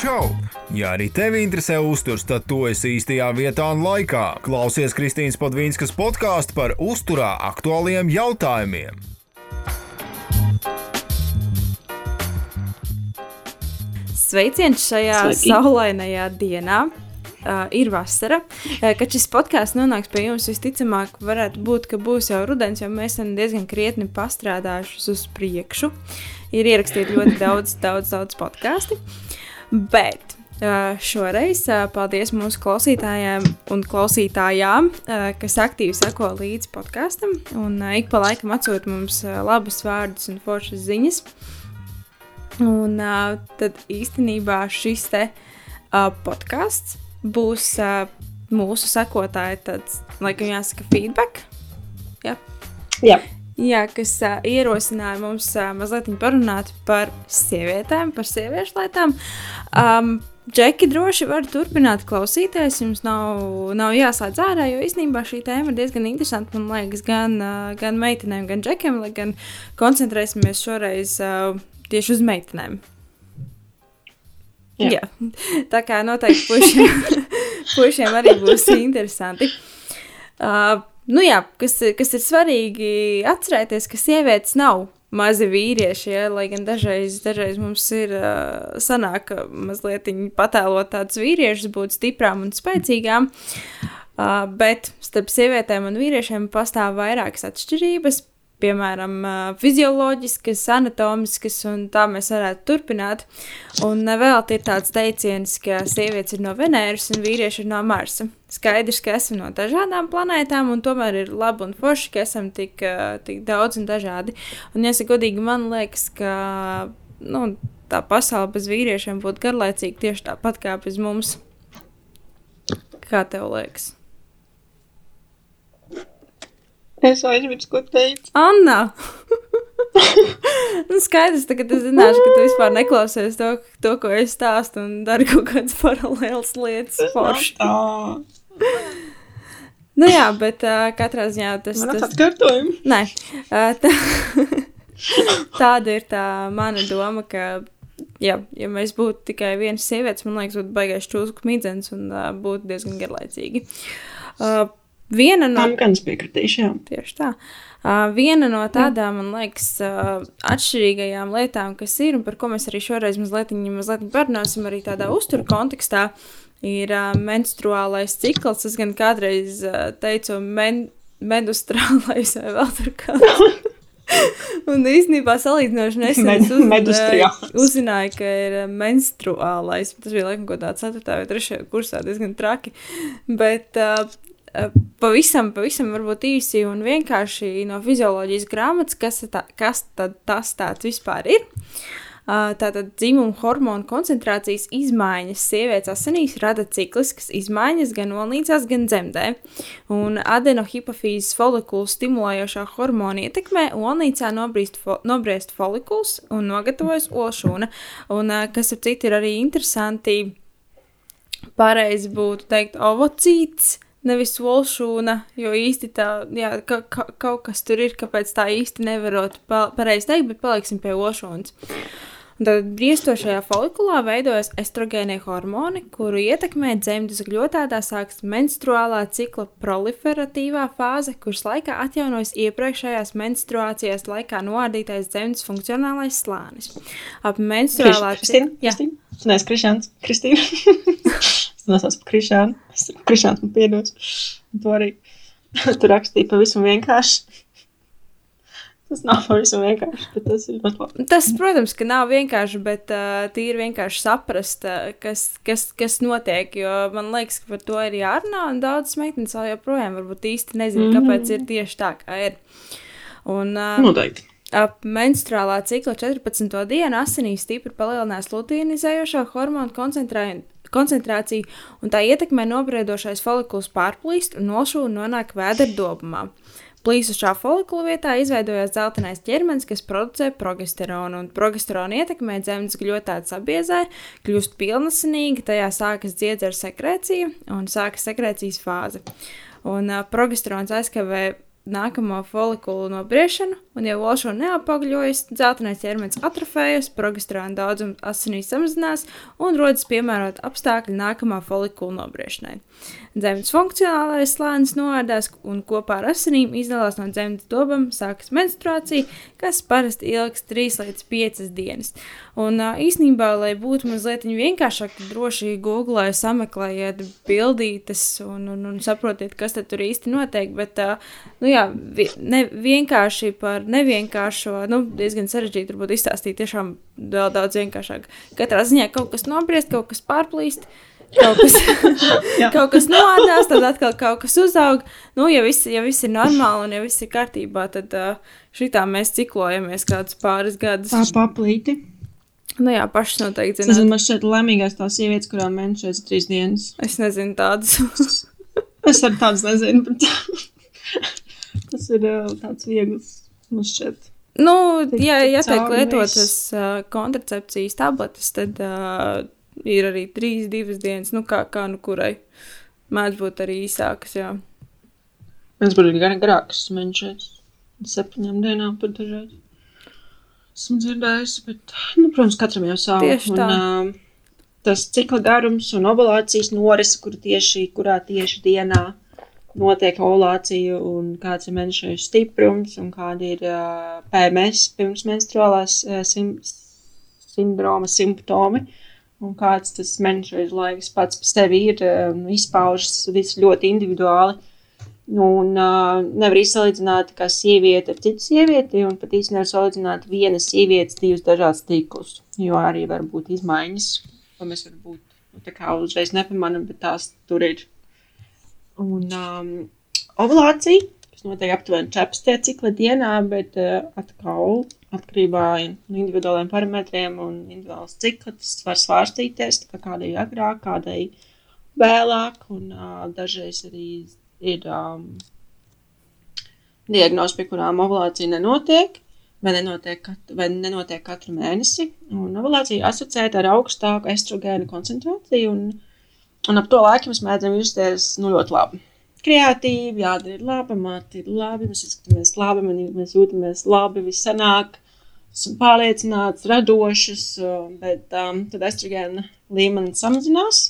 Čau! Ja arī tevi interesē uzturs, tad tu esi īstajā vietā un laikā. Klausies Kristīnas Padvīnskas podkāstu par uzturā aktuāliem jautājumiem. Sveiciens šajā Sveiki. saulainajā dienā! Uh, ir vasara. Uh, kad šis podkāsts nonāks pie jums, visticamāk, varētu būt, ka būs jau rudens, jo mēs esam diezgan krietni pastrādājuši uz priekšu. Ir ierakstīti ļoti daudz, daudz, daudz podkāstu. Bet uh, šoreiz uh, paldies mūsu klausītājiem un klausītājām, uh, kas aktīvi seko līdzi podkāstam un ik pa laikam atsūta mums labus vārdus un foršas ziņas. Un tad īstenībā šis te podkāsts būs mūsu sekotāja tāds, laikam, jāsaka, feedback. Jā, Jā, Jā kas uh, ierosināja mums uh, mazliet parunāt par sievietēm, par sieviešu lietām. Um, Džeki droši var turpināt klausīties. Jums nav, nav jāslēdz ārā, jo īstenībā šī tēma ir diezgan interesanta. Man liekas, gan, gan meitenēm, gan džekiem, lai gan koncentrēsimies šoreiz tieši uz meitenēm. Jā. Jā. Tā kā noteikti pušiem, pušiem arī būs interesanti. Uh, nu jā, kas, kas ir svarīgi atcerēties, ka sievietes nav mazi vīrieši, ja, lai gan dažreiz, dažreiz mums ir uh, sanāk mazliet patēlot tādus vīriešus, būt stiprām un spēcīgām. Uh, bet starp sievietēm un vīriešiem pastāv vairākas atšķirības, piemēram, fizioloģiskas, anatomiskas, un tā mēs varētu turpināt. Un vēl ir tāds teiciens, ka sievietes ir no Venēras un vīrieši ir no Marsa. Skaidrs, ka esam no dažādām planētām, un tomēr ir labi un forši, ka esam tik, tik daudz un dažādi. Un, ja godīgi, man liekas, ka nu, tā pasaule bez vīriešiem būtu garlaicīga tieši tāpat kā bez mums. Kā tev liekas? Es aizmirsu, ko teicu. Anna! nu, skaidrs, tagad es zināšu, ka tu vispār neklausies to, to ko es stāstu, un dari kaut kādas paralēlas lietas. Tas Forši. Nu, jā, bet uh, katrā ziņā tas ir. ir atkārtojumi. Nē, uh, tā, tāda ir tā mana doma, ka, jā, ja mēs būtu tikai viens sievietes, man liekas, būtu baigais čūsku midzens un uh, būtu diezgan garlaicīgi. Uh, viena no Tam gan es piekritīšu, jā. Tieši tā. Uh, viena no tādām, man liekas, uh, atšķirīgajām lietām, kas ir un par ko mēs arī šoreiz mazliet, mazliet parunāsim, arī tādā uzturu kontekstā, ir uh, menstruālais cikls. Es gan kādreiz uh, teicu, men, medustrālais vai vēl tur kāds. Un īstenībā salīdzinoši nesen Med- es uz, medustriālais. uh, uzzināju, ka ir menstruālais. Tas bija laikam kaut kādā 4. vai 3. kursā diezgan traki. Bet uh, pavisam, pavisam varbūt īsi un vienkārši no fizioloģijas grāmatas, kas, tā, kas tad tas tāds vispār ir. Uh, Tātad dzimuma hormonu koncentrācijas izmaiņas sievietes asinīs rada cikliskas izmaiņas gan olnīcās, gan dzemdē. Un adenohipofīzes folikulu stimulējošā hormona ietekmē olnīcā nobrīst fo nobriest folikuls un nogatavojas olšūna. Un, uh, kas ap citu ir arī interesanti, pareizi būtu teikt ovocīts. Nevis volšūna, jo īsti tā, jā, ka, ka, kaut kas tur ir, kāpēc tā īsti nevarot pa, pareizi teikt, bet paliksim pie volšūnas. Tad briestošajā folikulā veidojas estrogēnie hormoni, kuru ietekmē dzemdas gļotādā sākas menstruālā cikla proliferatīvā fāze, kuras laikā atjaunojas iepriekšējās menstruācijas laikā noārdītais dzemdas funkcionālais slānis. Ap menstruālā Kristīna? Jā. Kristīna? Es Krišāns. Kristīna. Es nesaucu par Krišānu. Es- Krišāns man piedos. Un To arī tu rakstīji pavisam vienkārši. Tas nav pavisam vienkārši, bet tas ir ļoti labi. Tas, protams, ka nav vienkārši, bet uh, tīri vienkārši saprast, uh, kas, kas, kas notiek. Jo man liekas, ka par to ir jārunā, un daudzas meitenes vēl joprojām varbūt īsti nezina, mm. kāpēc ir tieši tā, kā ir. Un, uh, Noteikti. Ap menstruālā cikla 14. dienu asinīs stipri palielinās luteinizējošā hormonu koncentrā- koncentrāciju, un tā ietekmē nobriedošais folikuls pārplīst un nošūna nonāk vēderdobumā. Plīsušā folikula vietā izveidojās dzeltenais ķermenis, kas producē progesteronu, un progesterona ietekmē dzemdas gļotāta sabiezē, kļūst pilnasinīga, tajā sākas dziedzera sekrēcija un sākas sekrēcijas fāze. Un uh, progesterons aizkavē nākamo folikulu nobriešanu, un, ja olšana neapagļojas, dzeltenais ķermenis atrofējas, progesterona daudzums asinīs samazinās un rodas piemērot apstākļi nākamā folikula nobriešanai. Dzemdas funkcionālais slānis noārdās un kopā ar asinīm izdalās no dzemdas dobām, sākas menstruācija, kas parasti ilgs 3 līdz 5 dienas. Un īsnībā, lai būtu mazliet vienkāršāk, droši googlē sameklējiet bildītes un, un, un saprotiet, kas tur īsti notiek, bet nu jā, ne, vienkārši par nevienkāršo, nu, diezgan sarežģīti varbūt izstāstīt tiešām vēl daudz vienkāršāk. Katrā ziņā kaut kas nobriest, kaut kas pārplīst kaut kas, kaut kas noādās, tad atkal kaut kas uzaug. Nu, ja viss, ja viss ir normāli un ja viss ir kārtībā, tad uh, šitā mēs ciklojamies kādus pāris gadus. Tā paplīti. Nu jā, pašas noteikti nezinu, man šķiet laimīgās tās sievietes, kurām menšais trīs dienas. Es nezinu tādas. es arī tādas nezinu, bet tas ir uh, tāds viegls, man šķiet. Nu, ja, ja tiek lietotas uh, kontracepcijas tabletes, tad uh, ir arī trīs, divas dienas, nu kā, kā nu kurai. Mēdz būt arī īsākas, jā. Mēs būtu gan garākas mēnešus, septiņām dienām pat dažreiz. Esmu dzirdējusi, bet, nu, protams, katram jau savu. Tieši tā. Un, uh, tas cikla garums un ovulācijas norise, kur tieši, kurā tieši dienā notiek ovulācija un kāds ir mēneša stiprums un kādi ir uh, PMS, pirmsmenstruālās uh, sim sindroma simptomi. Uh, un kāds tas menedžera laiks pats par sevi ir, um, izpaužas viss ļoti individuāli. Un uh, nevar izsalīdzināt, kā sieviete ar citu sievieti, un pat īstenībā nevar salīdzināt vienas sievietes divus dažādus tīklus, jo arī var būt izmaiņas, ko mēs varbūt nu, tā kā uzreiz nepamanam, bet tās tur ir. Un um, ovulācija, kas notiek aptuveni 14 cikla dienā, bet uh, atkal atkarībā no individuāliem parametriem un individuālas cikla. Tas var svārstīties, kā kādai agrāk, kādai vēlāk, un uh, dažreiz arī ir um, diagnoze, pie kurām ovulācija nenotiek. Vai nenotiek, kat, vai nenotiek katru mēnesi. Ovulācija asociēta ar augstāku estrogēnu koncentrāciju, un, un ap to laiku mēs mēdzam justies nu, ļoti labi kreatīvi, jādara ir labi, māte ir labi, mēs izskatāmies labi, mēs jūtamies labi, viss sanāk, esam pārliecināts, radošas, bet um, tad estrogēna līmenis samazinās,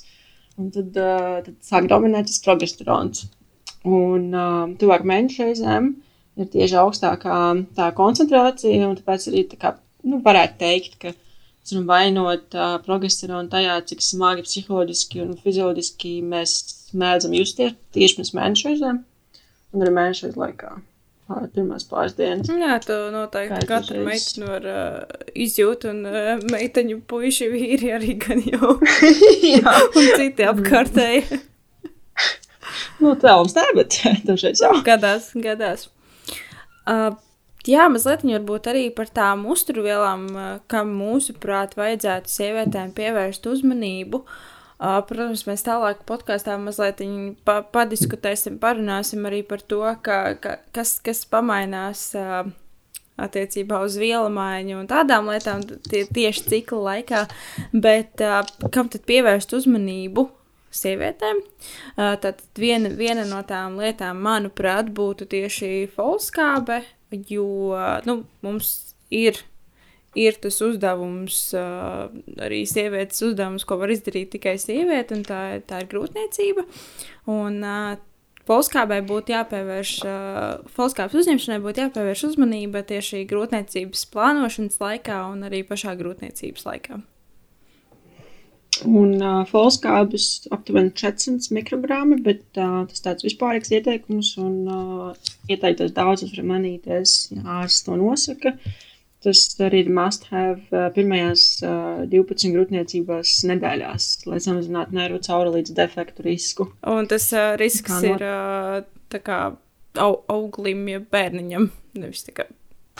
un tad, uh, tad sāk dominēt tas progesterons. Un um, tuvāk mēnešu reizēm ir tieši augstākā tā koncentrācija, un tāpēc arī tā kā, nu, varētu teikt, ka varam vainot uh, progesteronu tajā, cik smagi psiholoģiski un fizioloģiski mēs mēdzam justies tieši pirms mēnešu reizēm un arī mēnešu laikā. Pirmās pāris dienas. Jā, tu noteikti katru meiteni var uh, izjūt, un uh, meiteņu puiši vīri arī gan jau. Jā. un citi apkārtēji. nu, tā mums tā, bet dažreiz jau. Gadās, gadās. Uh, jā, mazliet varbūt arī par tām uzturvielām, uh, kam mūsuprāt vajadzētu sievietēm pievērst uzmanību. Uh, Protams, mēs tālāk podkāstā mazliet pa, padiskutēsim, parunāsim arī par to, ka, ka, kas, kas pamainās attiecībā uz vielu maiņu un tādām lietām tie, tieši cikla laikā, bet kam tad pievērst uzmanību? Sievietēm. Tad viena, viena no tām lietām, manuprāt, būtu tieši folskābe, jo nu, mums ir ir tas uzdevums, arī sievietes uzdevums, ko var izdarīt tikai sieviete, un tā, tā ir grūtniecība. Un, Polskābai būtu jāpievērš, Polskābas uzņemšanai būtu jāpievērš uzmanība tieši grūtniecības plānošanas laikā un arī pašā grūtniecības laikā. Un uh, folskābes aptuveni 400 mikrogrami, bet uh, tas tāds vispārīgs ieteikums un uh, ieteiktais daudzums var manīties, ja ārsts to nosaka. Tas arī ir must have uh, pirmajās uh, 12 grūtniecībās nedēļās, lai samazinātu nervu caurulīdz defektu risku. Un tas uh, risks kā ir uh, tā kā au, auglim, ja bērniņam, nevis kā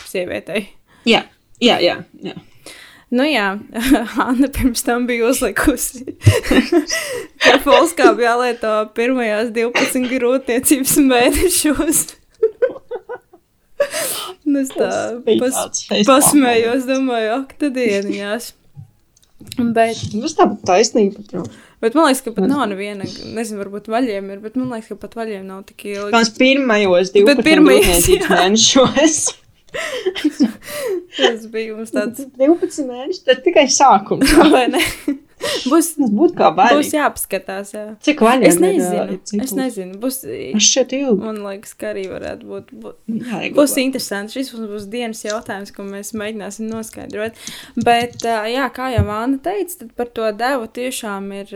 sievietei. Jā, jā, jā. jā. Nu jā, Anna pirms tam bija uzlikusi, ka Polskā bija jālieto pirmajās 12 grūtniecības mēnešos. Un es tā pas, pasmējos, domāju, ak, tad dieniņās. Bet, Tas tā būtu taisnība. Jau. bet man liekas, ka pat nav neviena, nezinu, varbūt vaļiem ir, bet man liekas, ka pat vaļiem nav tik ilgi. Kāds pirmajos 12 pirmajos, mēnešos. Tas bija mums tāds, 12 mēneši, tas tikai sākums. vai ne? Būs, būtu kā būs vaļīgi. jāpaskatās, jā. Cik vaļīgi? Es nezinu, es nezinu, būs, Es šeit ilgi. man liekas, ka arī varētu būt, būt Jā, Būs interesanti. Šis mums būs dienas jautājums, ko mēs mēģināsim noskaidrot. Bet, jā, kā jau Vāna teica, tad par to devu tiešām ir,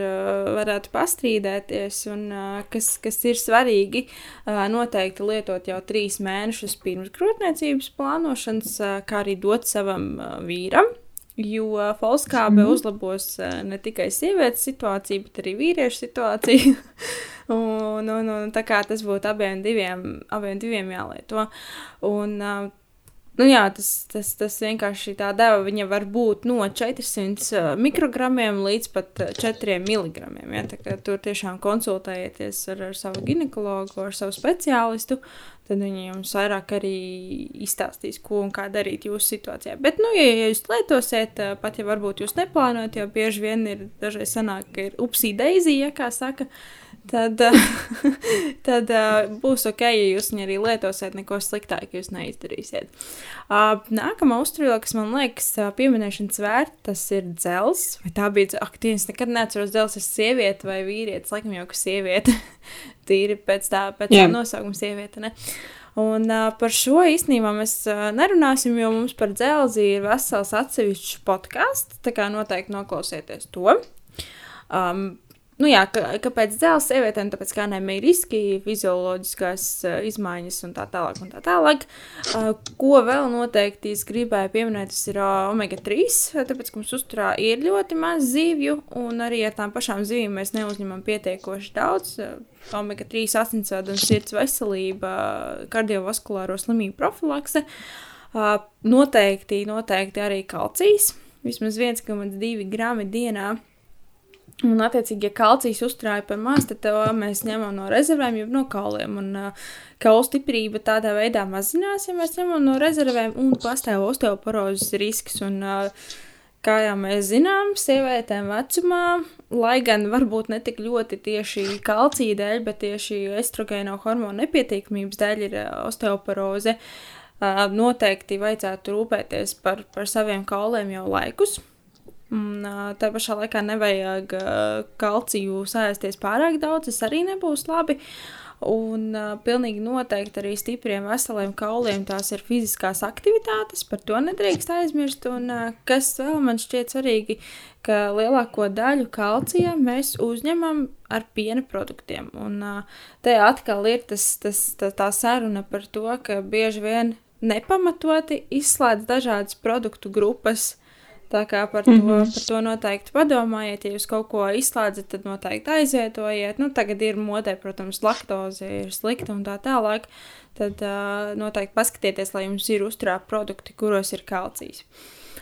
varētu pastrīdēties. Un, kas, kas ir svarīgi, noteikti lietot jau trīs mēnešus pirms grūtniecības plānošanas, kā arī dot savam vīram. Jo folskābe mm uzlabos ā, ne tikai sievietes situāciju, bet arī vīriešu situāciju. un, un, un tā kā tas būtu abiem diviem, abiem diviem jālieto. Un, ā, Nu jā, tas, tas, tas vienkārši tā deva. Viņa var būt no 400 mikrogramiem līdz pat ā, 4 miligramiem. Ja? Tur tiešām konsultējieties ar, ar savu ginekologu, ar savu speciālistu. Tad viņi jums vairāk arī izstāstīs, ko un kā darīt jūsu situācijā. Bet, nu, ja, ja jūs lietosiet, ā, pat ja varbūt jūs neplānojat, jo bieži vien ir dažreiz sanāk, ka ir upsī deizija, ja kā saka, tad, tad būs ok, ja jūs viņu arī lietosiet, neko sliktāk jūs neizdarīsiet. Nākamā uzturviela, kas man liekas pieminēšanas vērta, tas ir dzels. Vai tā bija dzels? Ak, Dievs, nekad neatceros dzels, es sieviete vai vīrietis, laikam jau ka sieviete. Tīri pēc tā, pēc tā Jā. nosaukuma sieviete, ne? Un uh, par šo īstenībā mēs uh, nerunāsim, jo mums par dzelzi ir vesels atsevišķs podkāsts. Tā kā noteikti noklausieties to. Um, nu jā, ka, kāpēc dzelzs sievietēm? Tāpēc, kā viņiem ir riski, fizioloģiskās uh, izmaiņas un tā tālāk. Un tā tālāk. Uh, ko vēl noteikti es gribēju pieminēt, tas ir uh, omega-3. Tāpēc, ka mums uzturā ir ļoti maz zivju, un arī ar tām pašām zivīm mēs neuzņemam pietiekoši daudz. Uh, omega-3 asinsvadu un sirds veselība, kardiovaskulāro slimību profilakse. Uh, noteikti, noteikti arī kalcijs. Vismaz 1,2 grami dienā. Un, attiecīgi, ja kalcijs uzturēja par maz, tad to mēs ņemam no rezervēm, jau no kauliem. Un uh, kaulu stiprība tādā veidā mazinās, ja mēs ņemam no rezervēm, un pastāv osteoporozes risks. Un, uh, kā jau mēs zinām, sievietēm vecumā, lai gan varbūt ne tik ļoti tieši kalcija dēļ, bet tieši estrogēno hormonu nepietiekamības dēļ ir osteoporoze, noteikti vajadzētu rūpēties par, par saviem kauliem jau laikus. Un, tā pašā laikā nevajag kalciju sēsties pārāk daudz, tas arī nebūs labi. Un pilnīgi noteikti arī stipriem, veseliem kauliem tās ir fiziskās aktivitātes, par to nedrīkst aizmirst. Un kas vēl man šķiet svarīgi, ka lielāko daļu kalcija mēs uzņemam ar piena produktiem. Un te atkal ir tas, tas, tā, tā saruna par to, ka bieži vien nepamatoti izslēdz dažādas produktu grupas. Tā kā par to, mm -hmm. par to noteikti padomājiet, ja jūs kaut ko izslēdzat, tad noteikti aizietojiet. Nu, tagad ir modē, protams, laktoze ir slikta un tā tālāk. Tad uh, noteikti paskatieties, lai jums ir uzturā produkti, kuros ir kalcijs.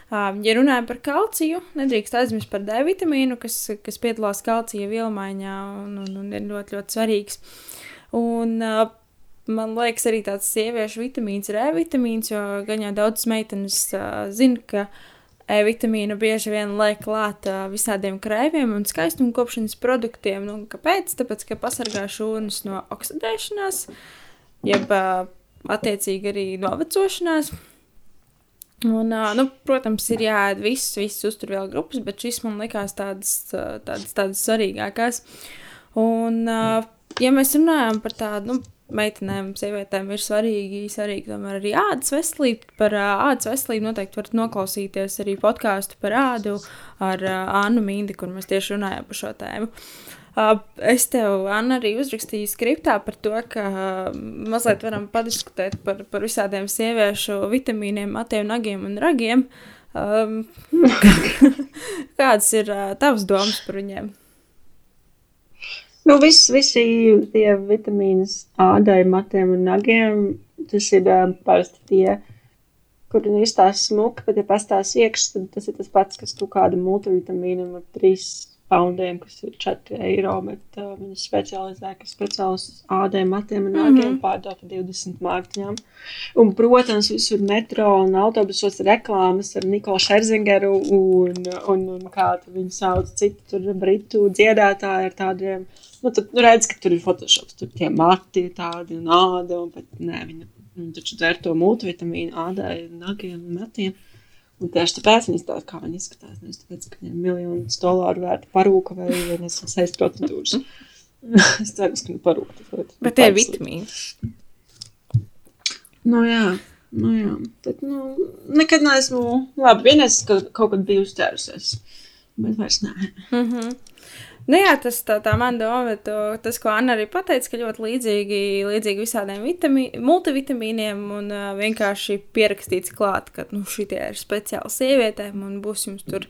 Uh, ja runājam par kalciju, nedrīkst aizmirst par D vitamīnu, kas, kas piedalās kalcija vielmaiņā un, un, un ir ļoti, ļoti svarīgs. Un, uh, man liekas, arī tāds sieviešu vitamīns ir E vitamīns, jo gan jau daudzas meitenes uh, zina, ka E-vitamīnu bieži vien liek klāt visādiem krēviem un skaistumkopšanas produktiem. Nu, kāpēc? Tāpēc, ka pasargā šūnas no oksidēšanās, jeb attiecīgi arī novecošanās. Un, nu, protams, ir jāēd visas, visas uzturvielu grupas, bet šis man likās tādas, tādas, tādas svarīgākās. Un, ja mēs runājam par tādu, nu, meitenēm, sievietēm ir svarīgi, svarīgi tomēr arī ādas veselība. Par ādas veselību noteikti varat noklausīties arī podkāstu par ādu ar Annu Mindi, kur mēs tieši runājam par šo tēmu. Es tev, Anna, arī uzrakstīju skriptā par to, ka mazliet varam padiskutēt par, par visādiem sieviešu vitamīniem, matiem, nagiem un ragiem. Kādas ir tavas domas par viņiem? Nu, viss, visi tie vitamīni ādai, matiem un nagiem, tas ir parasti tie, kuri nu izstāsta smuki, bet ja pastāsta iekšā, tad tas ir tas pats, kas tu kāda multivitamīnam ar trīs poundiem, kas ir 4 eiro, bet uh, viņi specializē, ka speciāls ādēm, matiem un nākiem mm -hmm. pārdod par 20 mārciņām. Un, protams, visur metro un autobusos reklāmas ar Nikolu Šerzingeru un, un, un kā viņu sauc citu tur britu dziedātāju ar tādiem, nu, tad nu, redz, ka tur ir photoshops, tur tie mati tādi un āda, un pat, nē, viņi, viņi taču dzer to multivitamīnu ādai, nagiem un matiem. Un tieši tāpēc viņi izskatās, kā viņi izskatās. Nevis tāpēc, ka viņiem miljonus dolāru vērta parūka vai, vai nesam sejas procedūras. es ceru, ka viņi parūka. Bet tie ir vitamīni. Nu jā, nu jā. Bet, nu, nekad neesmu, labi, vienreiz ka kaut kad biju uzķērusies. Bet vairs nē. Mm -hmm. Nu jā, tas tā, tā man doma, to, tas, ko Anna arī pateica, ka ļoti līdzīgi, līdzīgi visādiem vitamī, multivitamīniem un uh, vienkārši pierakstīts klāt, ka nu, šitie ir speciāli sievietēm un būs jums tur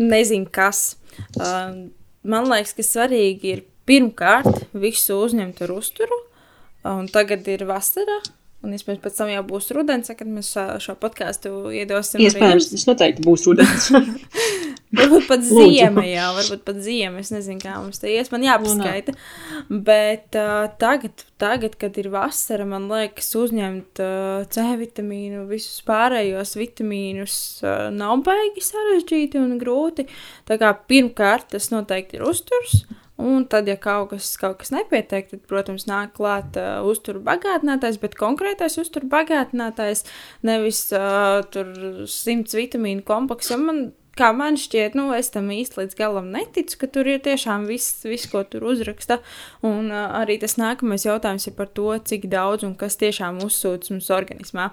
nezinu kas. Uh, man liekas, ka svarīgi ir pirmkārt visu uzņemt ar uzturu, un tagad ir vasara, Un, iespējams, pēc tam jau būs rudens, kad mēs šo podkāstu iedosim. Iespējams, tas noteikti būs rudens. varbūt pat ziema, jā, varbūt pat ziema. Es nezinu, kā mums te ies, man jāpaskaita. Bet uh, tagad, tagad, kad ir vasara, man liekas, uzņemt uh, C vitamīnu, visus pārējos vitamīnus uh, nav baigi sarežģīti un grūti. Tā kā pirmkārt tas noteikti ir uzturs. Un tad, ja kaut kas, kaut kas nepietiek, tad, protams, nāk klāt uh, uzturu bagātinātājs, bet konkrētais uzturu bagātinātājs nevis uh, tur simts vitamīnu komplekss. Man, kā man šķiet, nu, es tam īsti līdz galam neticu, ka tur ir tiešām viss, vis, ko tur uzraksta. Un uh, arī tas nākamais jautājums ir par to, cik daudz un kas tiešām uzsūc mums organismā.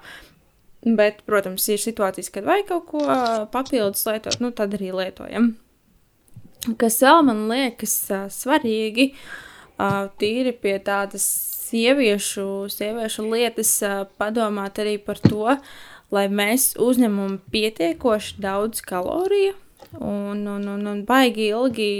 Bet, protams, ir situācijas, kad vajag kaut ko papildus lietot, nu, tad arī lietojam. Kas vēl man liekas uh, svarīgi, uh, tīri pie tādas sieviešu, sieviešu lietas, uh, padomāt arī par to, lai mēs uzņemam pietiekoši daudz kaloriju. Un, un, un, un baigi ilgi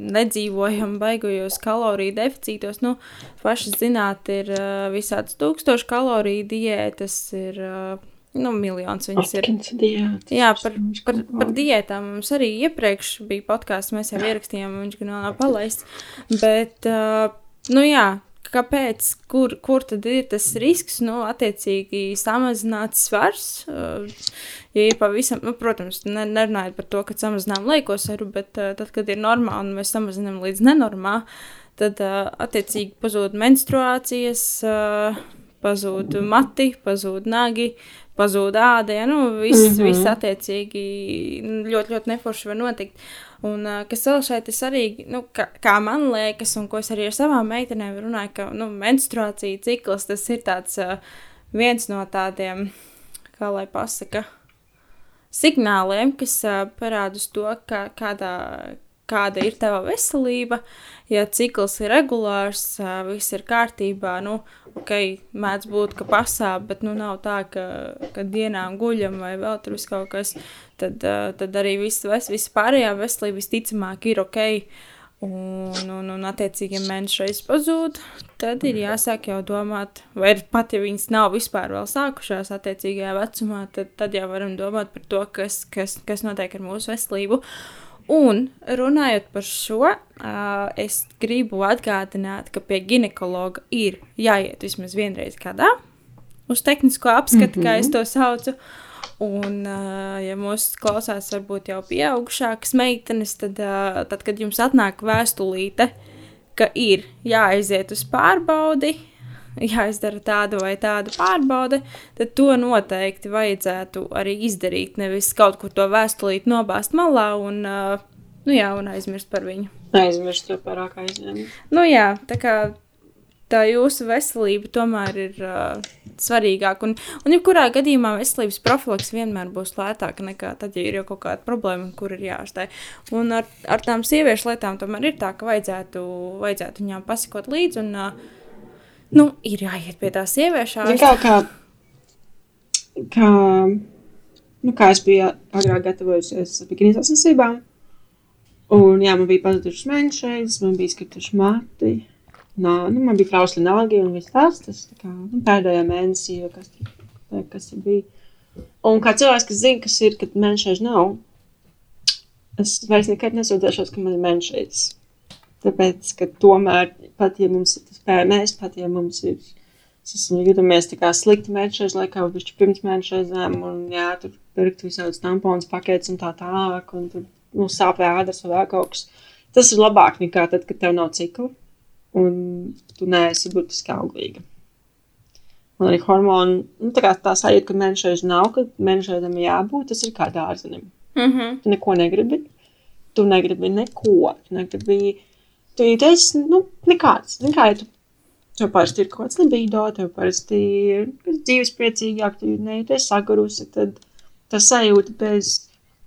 nedzīvojam baigojos kaloriju deficītos. Nu, paši zināt, ir uh, visādas tūkstošu kaloriju diētas, ir uh, Nu, miljons viņas ir. Diētas. Jā, par, par, par diētām mums arī iepriekš bija podkāsts, mēs jau ierakstījām, viņš gan nav palaists. Bet, uh, nu jā, kāpēc, kur, kur tad ir tas risks, nu, attiecīgi samazināt svars. Ja ir pavisam, nu, protams, ne, nerunājot par to, ka samazinām lieko svaru, bet tad, kad ir normā un mēs samazinām līdz nenormā, tad attiecīgi pazūd menstruācijas, pazūd mati, pazūd nagi. Uh, pazūd āda, ja nu, viss, mm -hmm. viss attiecīgi ļoti, ļoti neforši var notikt. Un kas vēl šeit ir svarīgi, nu, kā, kā man liekas, un ko es arī ar savām meitenēm runāju, ka nu, menstruācija cikls tas ir tāds viens no tādiem, kā lai pasaka, signāliem, kas parāda uz to, ka kādā, kāda ir tava veselība. Ja cikls ir regulārs, viss ir kārtībā, nu, ok, mēdz būt, ka pasāp, bet nu nav tā, ka, ka dienām guļam vai vēl tur viss kaut kas, tad, tad arī viss, viss pārējā veselība visticamāk ir ok. Un, un, un attiecīgi, ja mēnesis reizes pazūd, tad ir jāsāk jau domāt, vai pat ja viņas nav vispār vēl sākušās attiecīgajā vecumā, tad, tad jau varam domāt par to, kas, kas, kas notiek ar mūsu veselību. Un runājot par šo, es gribu atgādināt, ka pie ginekologa ir jāiet vismaz vienreiz gadā uz tehnisko apskatu, mm -hmm. kā es mhm. to saucu. Un, ja mūsu klausās, varbūt jau pieaugušākas meitenes, tad, tad kad jums atnāk vēstulīte, ka ir jāaiziet uz pārbaudi, jāizdara tāda vai tāda pārbaude, tad to noteikti vajadzētu arī izdarīt. Nevis kaut kur to vēstulīt nobāzt malā un, uh, nu jā, un aizmirst par viņu. Aizmirst to pārāk aizņemt. Nu jā, tā kā tā jūsu veselība tomēr ir uh, svarīgāka. Un, un jebkurā gadījumā veselības profilaks vienmēr būs lētāka nekā tad, ja ir jau kaut kāda problēma, kur ir jāārstē. Un ar, ar tām sieviešu lietām tomēr ir tā, ka vajadzētu, vajadzētu viņām pasakot līdzi. Un, uh, Nu, ir jāiet pie tās sieviešu ārsta. Kā, kā, kā, nu, kā es biju agrāk gatavojusies bikinīs sasniedzībām, un jā, man bija pazudušas mēnešreiz, man bija skrituši mati, nā, nu, man bija trausli nāgi un viss tas, tas tā kā, nu, pēdējā mēnesī, jo kas tur, kas bija. Un kā cilvēks, kas zina, kas ir, kad mēnešreiz nav, es vairs nekad nesūdzēšos, ka man ir menšais. Tāpēc, ka tomēr, pat ja mums ir tas PMS, pat ja mums ir, es jūtamies tā kā slikti menšais laikā, vai bišķi pirms menšaizēm, un jā, tur pirkt visādas tampons paketes un tā tālāk, un tur, nu, sāp ēdas vai vēl kaut kas. Tas ir labāk nekā tad, kad tev nav ciklu, un tu neesi burtiski auglīga. Un arī hormonu, nu, tā kā tā sajūta, ka menšais nav, ka menšaisam jābūt, tas ir kā dārzenim. Mm -hmm. Tu neko negribi, tu negribi neko, tu negribi, tu jūties, nu, nekāds. Nekā, ja tu, tev parasti ir kaut kāds libido, tev parasti ir dzīves priecīgāk, tu nejūties sagurusi, tad tas sajūta bez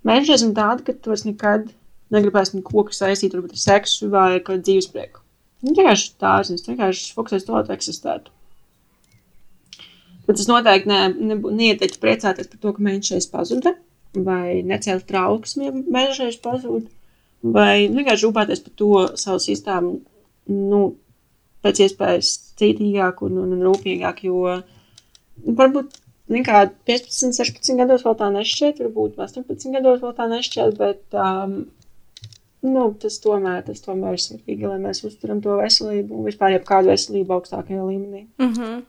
menšaisam tāda, ka tu vairs nekad negribēs neko, varbūt ar seksu vai kādu dzīves prieku. Nu, vienkārši dārzenis, vienkārši fokusēs to, lai eksistētu. Bet es noteikti ne, ne, neieteiktu priecāties par to, ka mēnešais pazuda, vai necelt trauksmi, ja mēnešais pazuda, vai vienkārši rūpēties par to savu sistēmu, nu, pēc iespējas cītīgāk un, un, un rūpīgāk, jo nu, varbūt, kā, 15, 16 gados vēl tā nešķiet, varbūt 18 gados vēl tā nešķiet, bet, um, nu, tas tomēr, tas tomēr ir svarīgi, lai mēs uzturam to veselību un vispār jebkādu veselību augstākajā līmenī. Mm -hmm.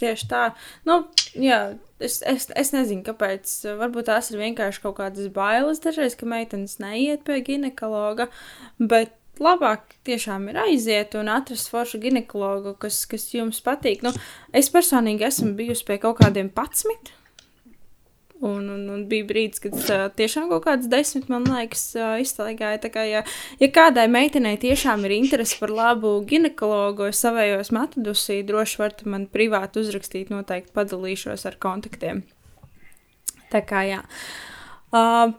Tieši tā. Nu, jā, es, es, es nezinu, kāpēc. Varbūt tās ir vienkārši kaut kādas bailes dažreiz, ka meitenes neiet pie ginekologa. Bet labāk tiešām ir aiziet un atrast foršu ginekologu, kas, kas jums patīk. Nu, es personīgi esmu bijusi pie kaut kādiem 11. Un, un, un bija brīdis, kad uh, tiešām kaut kāds desmit, man liekas, uh, iztaigāja. Tā kā, ja, ja kādai meitenei tiešām ir interese par labu ginekologu, savējos metodusī, droši varat man privāti uzrakstīt, noteikti padalīšos ar kontaktiem. Tā kā jā. Uh,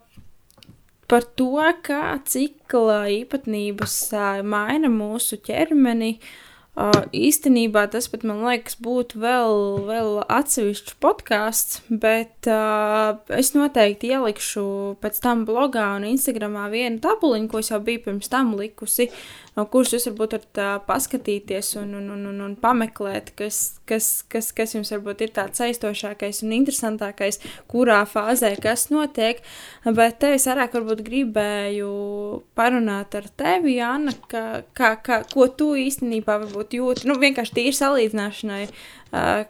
par to, kā cikla īpatnības uh, maina mūsu ķermeni. Uh, Uh, īstenībā tas pat man liekas, būtu vēl, vēl atsevišķs podkāsts, bet uh, es noteikti ielikšu pēc tam blogā un Instagramā vienu tabuliņu, ko es jau biju pirms tam likusi, no kuras jūs varbūt varat uh, paskatīties un, un, un, un, un pameklēt, kas, kas, kas, kas jums varbūt ir tāds aizstošākais un interesantākais, kurā fāzē kas notiek. Bet te es vairāk varbūt gribēju parunāt ar tevi, Anna, ka, kā, kā, ko tu īstenībā varbūt jūti, nu, vienkārši tīri salīdzināšanai, uh,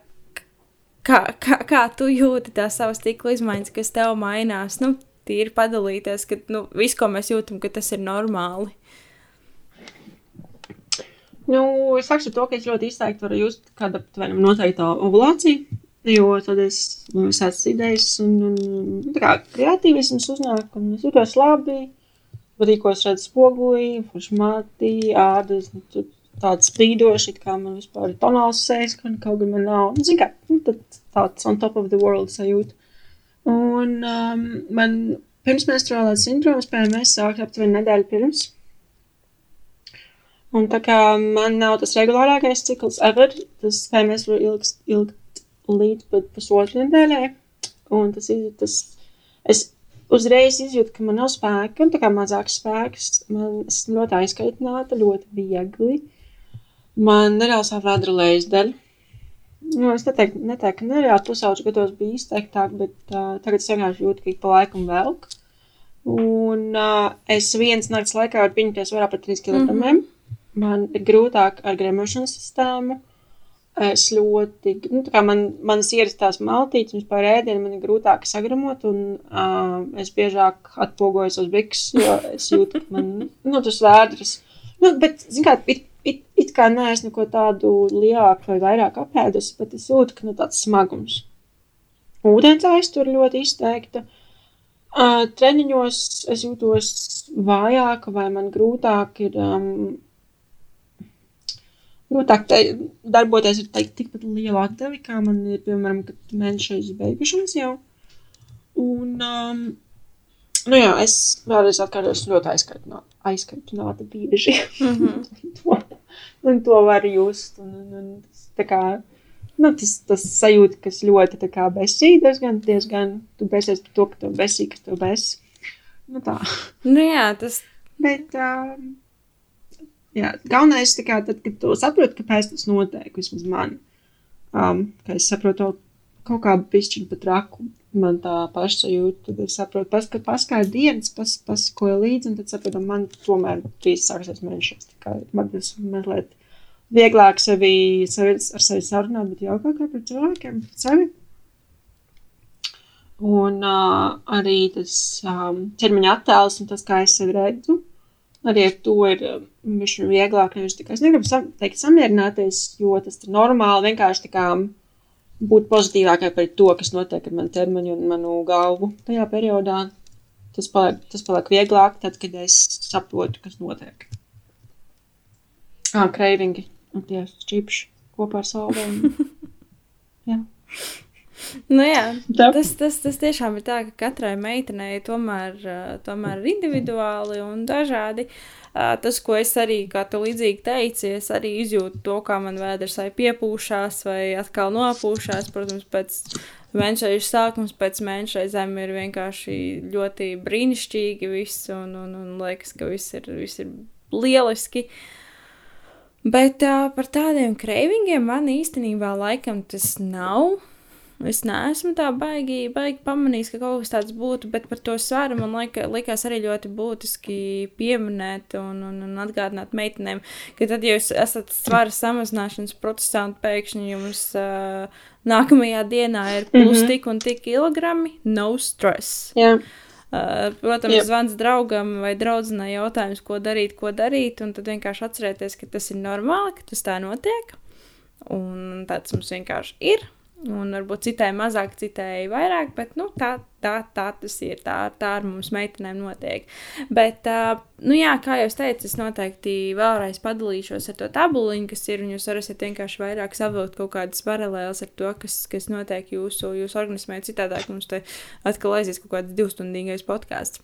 kā, kā, kā tu jūti tās savas tīkla izmaiņas, kas tev mainās, nu, tīri padalīties, ka, nu, viss, ko mēs jūtam, ka tas ir normāli. Nu, es saku to, ka es ļoti izteikti varu just kāda aptuveni noteikta ovulācija, jo tad es nu, visādas idejas un, un tā kā kreatīvisms uznāk, un es jūtos labi, patīkos redz spogulī, foršmātī, ādas, nu, tāds spīdošs, kā man vispār ir tonāls sēs, ka kaut gan man nav, nu, zin kā, nu, tāds on top of the world sajūta. Un um, man pirmsmenstruālās sindroms PMS sāk aptuveni nedēļu pirms. Un tā kā man nav tas regulārākais cikls ever, tas PMS var ilgt, ilgt līdz pat pusotru nedēļai. Un tas ir tas, es uzreiz izjūtu, ka man nav spēka, un tā kā mazāks spēks, man esmu ļoti aizkaitināta, ļoti viegli. Man nereāli sāp vēdra lejasdaļa. Nu, es neteiktu, neteiktu ka nereāli pusauģu gados bija izteiktāk, bet uh, tagad es vienkārši jūtu, ka ik pa laikam velk. Un uh, es viens nakts laikā varu pieņemties vairāk par 3 kg. Mm -hmm. Man ir grūtāk ar gremošanas sistēmu. Es ļoti, nu, tā kā man, manas ierastās maltītes, vispār ēdienu man ir grūtāk sagramot, un uh, es biežāk atpogojos uz bikses, jo es jūtu, ka man, nu, tas vēdras. Nu, bet, zin kā, it, it, it kā neesmu neko tādu lielāku vai vairāk apēdusi, bet es jūtu, ka nu, tāds smagums. Ūdens aiztur ļoti izteikta. Uh, treniņos es jūtos vājāka vai man grūtāk ir. Um, Grūtāk te, darboties ar tikpat lielu atdevi, kā man ir, piemēram, kad mēnešais beigušanas jau. Un, um, nu jā, es vēlreiz atkārtos ļoti aizkaitināta, aizkaitināta bieži. Mm -hmm. to, un to var just. Un, un, un tas, kā, nu, tas, tas sajūta, kas ļoti kā, besīga, diezgan, diezgan, tu besies par to, ka tu besī, ka tu besi. Nu, tā. Nu, jā, tas. Bet, um, jā, galvenais, kā, tad, kad tu saproti, kāpēc tas notiek, vismaz man, um, ka es saprotu, kaut kā pišķiņu pat raku. Man tā pašsajūta, tad es saprotu, pas, kad paskāju dienas, pas, pasakoju līdzi, un tad saprotu, man tomēr trīs sāksies mēnešos. Kā man tas mazliet vieglāk sevi, sevi ar sevi sarunāt, bet jautāt kā par cilvēkiem, par sevi. Un uh, arī tas um, ķermeņa attēls un tas, kā es sevi redzu, arī ar to ir viņš um, vieglāk. Nevis tikai es negribu sam, teikt samierināties, jo tas ir normāli vienkārši kā būt pozitīvākai par to, kas notiek ar manu ķermeni un manu galvu tajā periodā. Tas paliek, tas paliek vieglāk, tad, kad es saprotu, kas notiek. Ah, kreivingi un tie čipši kopā ar salvēm. jā. Nu jā, tas, tas, tas tiešām ir tā, ka katrai meitenei tomēr, tomēr ir individuāli un dažādi. Tas, ko es arī, kā tu līdzīgi teici, es arī izjūtu to, kā man vēders vai piepūšās vai atkal nopūšās. Protams, pēc mēneša sākums, pēc mēneša reizēm ir vienkārši ļoti brīnišķīgi viss un, un, un liekas, ka viss ir, viss ir lieliski. Bet uh, par tādiem kreivingiem man īstenībā laikam tas nav. Es neesmu tā baigi, baigi pamanījis, ka kaut kas tāds būtu, bet par to svaru man lika, likās arī ļoti būtiski pieminēt un, un, un atgādināt meitenēm, ka tad, ja jūs esat svara samazināšanas procesā un pēkšņi jums uh, nākamajā dienā ir plus mm -hmm. tik un tik kilogrami, no stress. Yeah. Uh, protams, yep. zvans draugam vai draudzenei jautājums, ko darīt, ko darīt, un tad vienkārši atcerēties, ka tas ir normāli, ka tas tā notiek. Un tāds mums vienkārši ir. Un varbūt citai mazāk, citai vairāk, bet nu, tā, tā, tā tas ir. Tā, tā ar mums meitenēm notiek. Bet, uh, nu, jā, kā jau teicu, es noteikti vēlreiz padalīšos ar to tabuliņu, kas ir. Jūs varēsiet vienkārši vairāk savilkt kaut kādas paralēlas ar to, kas, kas notiek jūsu, jūsu organismē. Citādāk mums te atkal aizies kaut kāds divstundīgais podkāsts.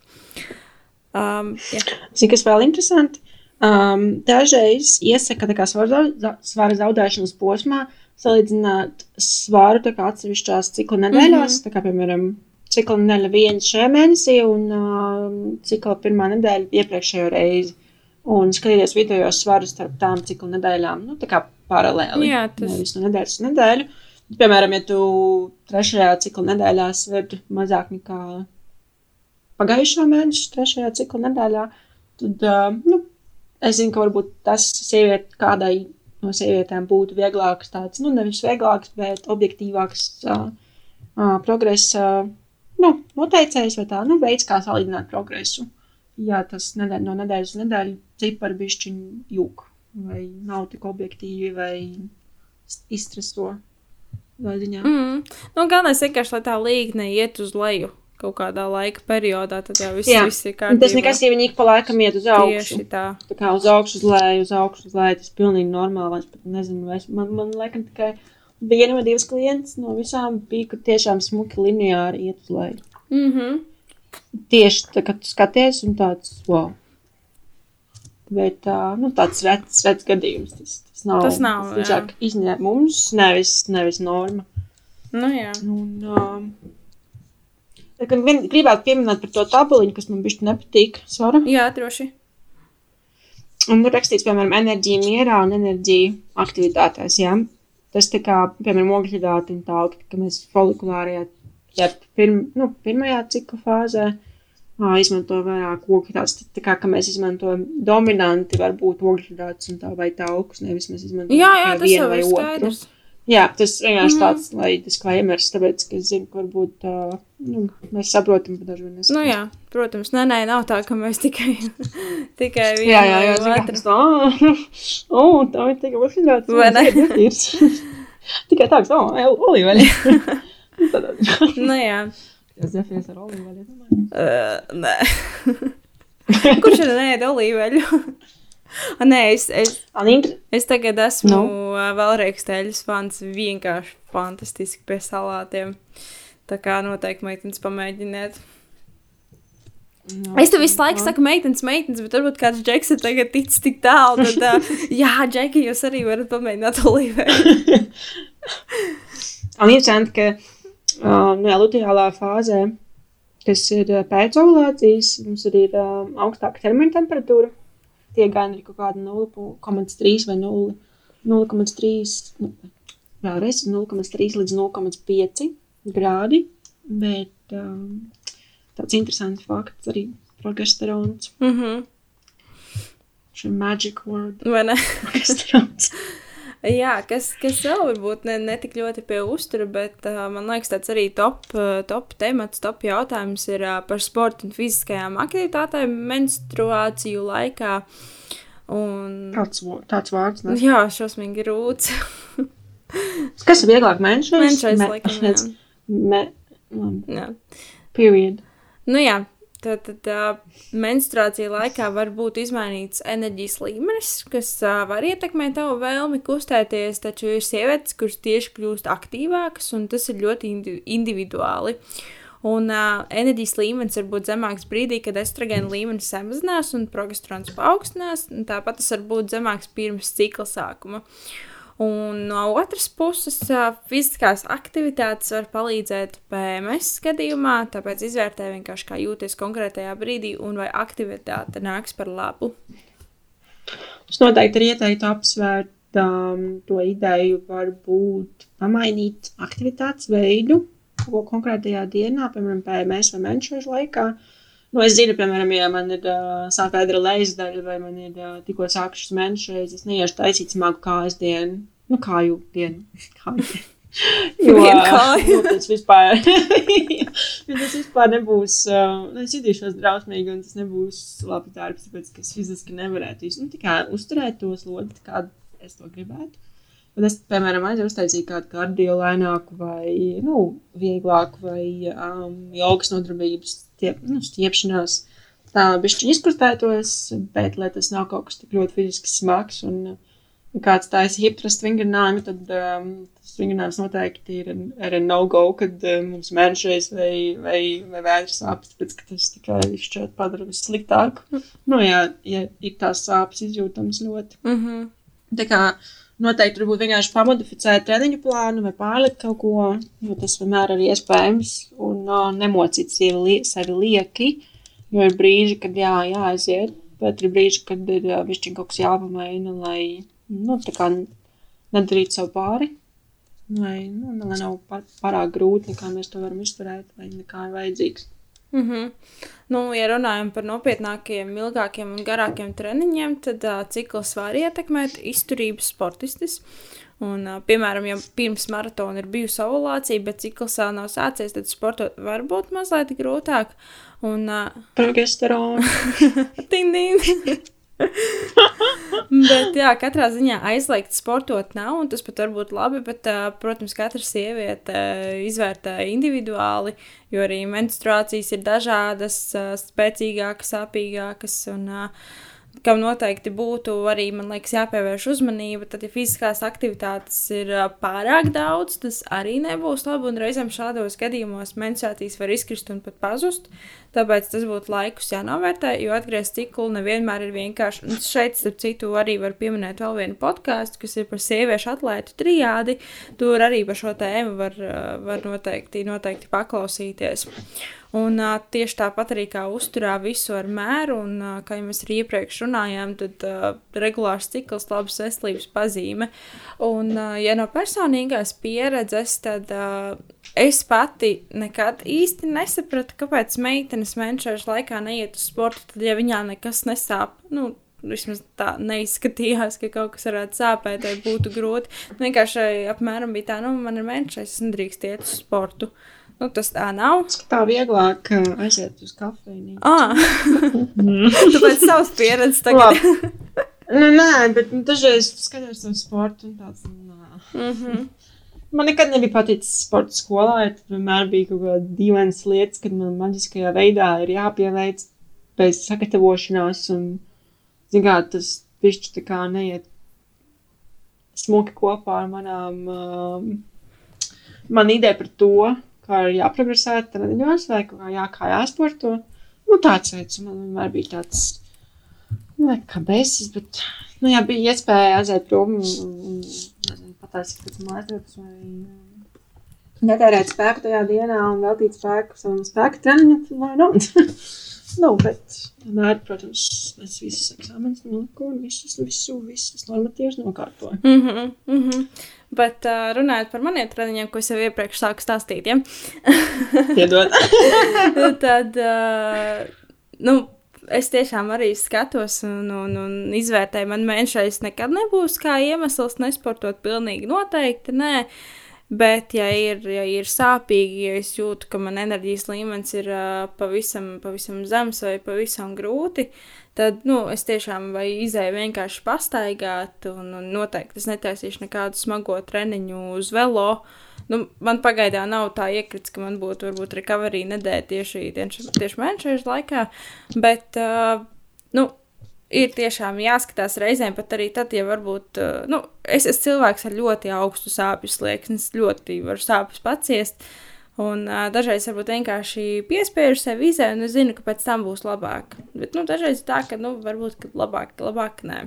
Um, Zini, kas vēl interesanti? Um, dažreiz iesaka, ka svara zaudēšanas posmā salīdzināt svāru atsevišķās cikla nedēļās, mm -hmm. kā, piemēram, cikla nedēļa viena šajā mēnesī un uh, cikla pirmā nedēļa iepriekšējo reizi. Un skatīties video svaru starp tām cikla nedēļām, nu, tā kā paralēli. Jā, tas ir. No nedēļas uz nedēļu. Piemēram, ja tu trešajā cikla nedēļā sver mazāk nekā pagājušā mēneša trešajā cikla nedēļā, tad, uh, nu, es zinu, ka varbūt tas sieviete kādai no sievietēm būtu vieglāks, tāds, nu, nevis vieglāks, bet objektīvāks uh, uh, progresa nu, noteicējs vai tā, nu, veids, kā salīdzināt progresu. Ja tas nedēļ, no nedēļas uz nedēļu cipari bišķiņu jūk, vai nav tik objektīvi, vai izstreso. Mm. Nu, galvenais vienkārši, lai tā līgne iet uz leju kaut kādā laika periodā, tad jau viss, Jā. viss ir kārtībā. Tas nekas, ja viņi ik pa laikam iet uz augšu. Tieši tā. Tā kā uz augšu, uz leju, uz augšu, uz leju, tas ir pilnīgi normāli. Es pat nezinu, vai es, man, man laikam tikai viena vai divas klientes no visām bija, kur tiešām smuki lineāri iet uz leju. Mm -hmm. Tieši tā, kad tu skaties un tāds, wow. Bet tā, nu, tāds rets, rets gadījums. Tas, tas nav. Tas nav, tas jā. izņēmums, nevis, nevis norma. Nu, jā. Un, um, Gan gribētu pieminēt par to tabuliņu, kas man bišķi nepatīk. Svara. Jā, droši. Un tur rakstīts, piemēram, enerģija mierā un enerģija aktivitātēs. Jā. Tas tā kā, piemēram, ogļhidrāti un tā, ka mēs folikulārajā, ja pirm, nu, pirmajā cikla fāzē ā, izmanto vairāk ogļhidrātus, tā kā, ka mēs izmantojam dominanti varbūt ogļhidrātus un tā vai taukus, nevis mēs izmantojam jā, jā, vienu vai otru. Skaidrs. Jā, tas vienkārši mm tāds, kā iemērs, tāpēc, ka es zinu, ka varbūt uh, nu, mēs saprotam, bet daži vien nesaprotam. Nu jā, protams, nē, nē, nav tā, ka mēs tikai, tikai vienu jā, jā, jā, otru. Tā, oh, tā ir tikai uzņēmēts. Vai ne? tikai tāds, oh, olīveļi. nu jā. Tas defies ar olīveļi, domāju. Uh, nē. Kurš ir nēd olīveļu? Nē, es, es, es tagad esmu. Nu? vēlreiz teļas fans. Vienkārši fantastiski pie salātiem. Tā kā noteikti meitenes pamēģiniet. No, es tev visu laiku no. saku, meitenes, meitenes, bet varbūt kāds džeks ir tagad ticis tik tālu. Tad, uh, jā, džeki, jūs arī varat pamēģināt olīvē. Un interesanti, ka uh, nu, jā, luteālā fāzē, kas ir pēc ovulācijas, mums arī ir uh, augstāka ķermeņa temperatūra tie gan ir kaut kādi 0,3 vai 0,3. Nu, vēlreiz 0,3 līdz 0,5 grādi. Bet um, tāds interesants fakts arī progesterons. Mm -hmm. Šī magic word. Vai ne? Progesterons. Jā, kas, kas vēl varbūt ne, ne tik ļoti pie uztura, bet uh, man liekas, tāds arī top, uh, top temats, top jautājums ir uh, par sportu un fiziskajām aktivitātēm menstruāciju laikā. Un... Tāds, tāds vārds. Ne? Jā, šausmīgi rūts. Kas ir vieglāk? Menšais? Menšais, Me- laikam, jā. Me, labi. Jā. Period. Nu jā, tad, tad uh, menstruācija laikā var būt izmainīts enerģijas līmenis, kas uh, var ietekmēt tavu vēlmi kustēties, taču ir sievietes, kuras tieši kļūst aktīvākas, un tas ir ļoti indi individuāli. Un uh, enerģijas līmenis var būt zemāks brīdī, kad estrogēna līmenis samazinās un progesterons paaugstinās. un Tāpat tas var būt zemāks pirms cikla sākuma. Un no otras puses, fiziskās aktivitātes var palīdzēt PMS gadījumā, tāpēc izvērtē vienkārši, kā jūties konkrētajā brīdī un vai aktivitāte nāks par labu. Es noteikti arī ieteiktu apsvērt um, to ideju, varbūt pamainīt aktivitātes veidu ko konkrētajā dienā, piemēram, PMS vai menšošu laikā. Nu, es zinu, piemēram, ja man ir uh, sāpēdra leizdaļa vai man ir uh, tikko sākušas menšais, es neiešu taisīt smagu kājas dienu, nu, kāju dienu. Kāju dienu. Jo, nu, tas vispār, jo tas vispār nebūs, uh, es jutīšos drausmīgi, un tas nebūs labi darbs, tāpēc, ka es fiziski nevarētu nu, tikai uzturēt to slodzi, kā es to gribētu. Bet es, piemēram, aizjūtu uztaisīt kādu kardio lēnāku vai, nu, vieglāku vai um, jogas nodarbības, stiep, nu, stiepšanās. Tā bišķi izkustētos, bet, lai tas nav kaut kas tik ļoti fiziski smags un ja kāds taisa hiptrust vingrinājumu, tad um, tas vingrinājums noteikti ir, ir no-go, kad um, mums mēnešais vai, vai, vai vēders sāpes, tāpēc, ka tas tikai šķiet padara visu sliktāku. Nu, jā, ja ir tās sāpes izjūtams ļoti. Mm -hmm. Tā kā noteikti varbūt vienkārši pamodificēt treniņu plānu vai pārlikt kaut ko, jo tas vienmēr ir iespējams, un uh, nemocīt sevi, lie, sevi lieki, jo ir brīži, kad jā, jāaiziet, bet ir brīži, kad ir uh, višķiņ kaut kas jāpamaina, lai, nu, tā kā nedarītu sev pāri, lai, nu, lai nav pārāk grūti, nekā mēs to varam izturēt, vai nekā ir vajadzīgs. Mm -hmm. nu, ja runājam par nopietnākiem, ilgākiem un garākiem treniņiem, tad uh, cikls var ietekmēt izturības sportistus. Un, uh, piemēram, ja pirms maratona ir bijusi ovulācija, bet cikls vēl nav sācies, tad sportot var būt mazliet grūtāk. Un, uh, Progesteronu. Ding, ding. bet, jā, katrā ziņā aizliegt sportot nav, un tas pat var būt labi. Bet, uh, protams, katra sieviete uh, izvērtē individuāli, jo arī menstruācijas ir dažādas, uh, spēcīgākas, sāpīgākas. Un, uh, kam noteikti būtu arī, man liekas, jāpievērš uzmanība. Tad, ja fiziskās aktivitātes ir pārāk daudz, tas arī nebūs labi. Un reizēm šādos gadījumos menstruācijas var izkrist un pat pazust. Tāpēc tas būtu laikus jānovērtē, jo atgriezt ciklu nevienmēr ir vienkārši. Un šeit, starp citu, arī var pieminēt vēl vienu podkāstu, kas ir par sieviešu atlētu trijādi. Tur arī par šo tēmu var, ā, var noteikti, noteikti paklausīties. Un uh, tieši tāpat arī kā uzturā visu ar mēru, un uh, kā jau mēs arī iepriekš runājām, tad uh, regulārs cikls labas veselības pazīme. Un, uh, ja no personīgās pieredzes, tad uh, es pati nekad īsti nesapratu, kāpēc meitenes menšēšu laikā neiet uz sportu, tad ja viņām nekas nesāp. Nu, Vismaz tā neizskatījās, ka kaut kas varētu sāpēt, vai būtu grūti. Vienkārši apmēram bija tā, nu, man ir menšais, es nedrīkst iet uz sportu. Nu, tas tā nav. Tā vieglāk aiziet uz kafejnīcu. Ah, tu pēc savas pieredzes tagad. Nu, nē, bet nu, dažreiz skatos to sportu un tāds. Nā. mm -hmm. Man nekad nebija paticis sporta skolā, ja tur vienmēr bija kaut kāda dīvaina lietas, kad man maģiskajā veidā ir jāpieveic bez sagatavošanās. Un, zināt, tas pišķi kā neiet smuki kopā ar manām, um, man ideja par to, kā ir jāprogresē treniņos vai kā, jā, kā jāsporto. Nu, tāds veids man vienmēr bija tāds, nu, kā besis, bet, nu, jā, bija iespēja aiziet prom un, un, pataisīt pēc mājasdarbs vai um, netērēt spēku tajā dienā un veltīt spēku savam spēku treniņam, vai nu. Nu, bet vienmēr, protams, es visus eksāmenus noliku un visus, visu, visus normatīvus nokārtoju. Mm -hmm, mm -hmm. Bet uh, runājot par maniem treniņiem, ko es jau iepriekš sāku stāstīt, ja? Piedod. tad, uh, nu, es tiešām arī skatos un, un, un izvērtēju, man mēnešais nekad nebūs kā iemesls nesportot pilnīgi noteikti, nē. Uh, Bet, ja ir, ja ir sāpīgi, ja es jūtu, ka man enerģijas līmenis ir uh, pavisam, pavisam zems vai pavisam grūti, tad nu, es tiešām vai izēju vienkārši pastaigāt, un, un noteikti es netaisīšu nekādu smago treniņu uz velo. Nu, man pagaidām nav tā iekrits, ka man būtu varbūt recovery nedēļa tieši, tieši, tieši mēneša laikā, bet uh, nu, ir tiešām jāskatās reizēm, pat arī tad, ja varbūt, uh, nu, es esmu cilvēks ar ļoti augstu sāpju slieksni, ļoti varu sāpes paciest. Un uh, dažreiz varbūt vienkārši piespiežu sev izē, un es zinu, ka pēc tam būs labāk. Bet, nu, dažreiz tā, ka, nu, varbūt, ka labāk, labāk nē.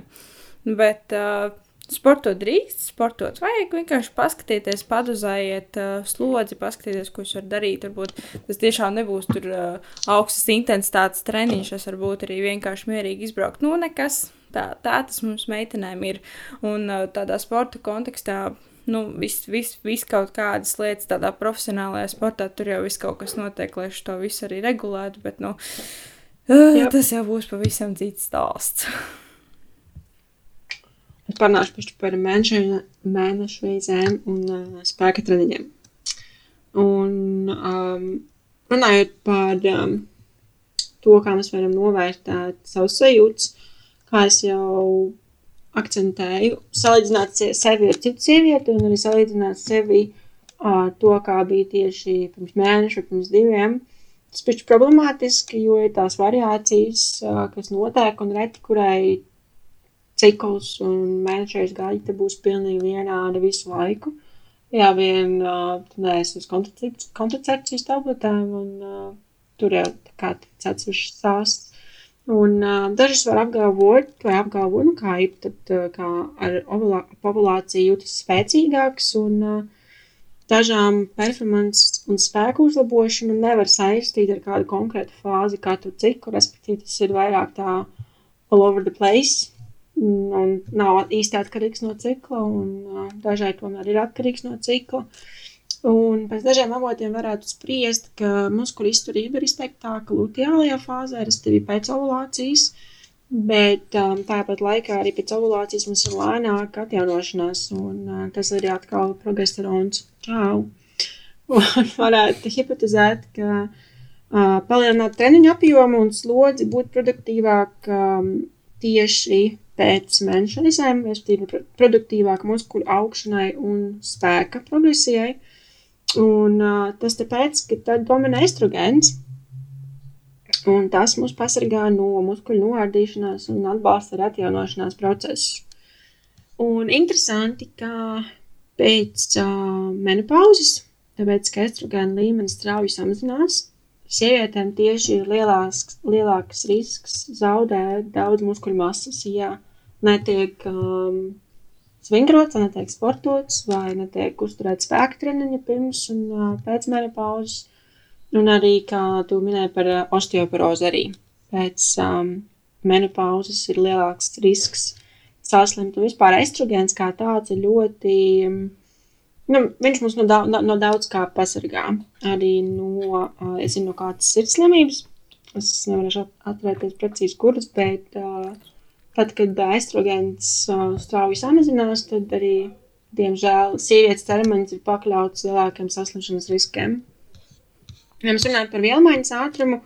Bet, uh, Sportot drīkst, sportot vajag vienkārši paskatīties, paduzējiet uh, slodzi, paskatīties, ko jūs varat darīt. Varbūt tas tiešām nebūs tur uh, augstas intensitātes treniņš, tas varbūt arī vienkārši mierīgi izbraukt. Nu, nekas. Tā, tā tas mums meitenēm ir. Un uh, tādā sporta kontekstā nu, viss vis, vis kaut kādas lietas, tādā profesionālajā sportā, tur jau viss kaut kas notiek, lai to visu arī regulētu. Bet nu, uh, tas jau būs pavisam cits stāsts. Parunāšu par mēnešu, mēnešu reizēm un uh, spēka treniņiem. Un um, runājot par um, to, kā mēs varam novērtēt savus sajūtas, kā es jau akcentēju, salīdzināt sevi ar citu sievieti un arī salīdzināt sevi uh, to, kā bija tieši pirms mēneša, pirms diviem. Tas ir problemātiski, jo ir tās variācijas, uh, kas notiek un reti, kurai cikls un mēnešais gaita būs pilnīgi vienāda visu laiku. Jā, vien uh, neesi uz kontracepcijas tabletēm, un uh, tur jau tā kā tāds atsevišķs stāsts. Un uh, dažas var apgalvot, vai apgalvo, nu kā ir, tad uh, kā ar ovulāciju jūtas spēcīgāks, un uh, dažām performance un spēku uzlabošanu nevar saistīt ar kādu konkrētu fāzi, katru ciklu, respektīvi tas ir vairāk tā all over the place, un nav īsti atkarīgs no cikla, un uh, dažai tomēr ir atkarīgs no cikla. Un pēc dažiem avotiem varētu spriest, ka muskuļu izturība ir izteiktāka luteālajā fāzē, respektīvi pēc ovulācijas, bet um, tāpat laikā arī pēc ovulācijas mums ir lēnāka atjaunošanās, un uh, tas arī atkal progesterons. Čau! Un varētu hipotezēt, ka uh, palielināt treniņu apjomu un slodzi būtu produktīvāk um, tieši pēc mēneša reizēm, respektīvi produktīvāk muskuļu augšanai un spēka progresijai. Un uh, tas tāpēc, ka tad dominē estrogēns, un tas mūs pasargā no muskuļu noārdīšanās un atbalsta arī atjaunošanās procesu. Un interesanti, ka pēc uh, menopauzes, tāpēc, ka estrogēna līmenis strauji samazinās, sievietēm tieši ir lielāks, lielāks risks zaudēt daudz muskuļu masas, ja netiek um, svingrots, netiek sportots, vai netiek uzturēts spēka treniņa pirms un uh, pēc menopauzes. Un arī, kā tu minēji par uh, osteoporozi arī. Pēc um, menopauzes ir lielāks risks saslimt, un vispār estrogēns kā tāds ir ļoti, um, nu, viņš mums no, daudz, no, no daudz kā pasargā. Arī no, uh, zinu, no kādas sirdslimības, es nevarēšu atcerēties precīzi kuras, bet uh, Tad, kad estrogēns uh, strauji samazinās, tad arī, diemžēl, sievietes ķermenis ir pakļauts lielākiem saslimšanas riskiem. Ja mēs runājam par vielmaiņas ātrumu,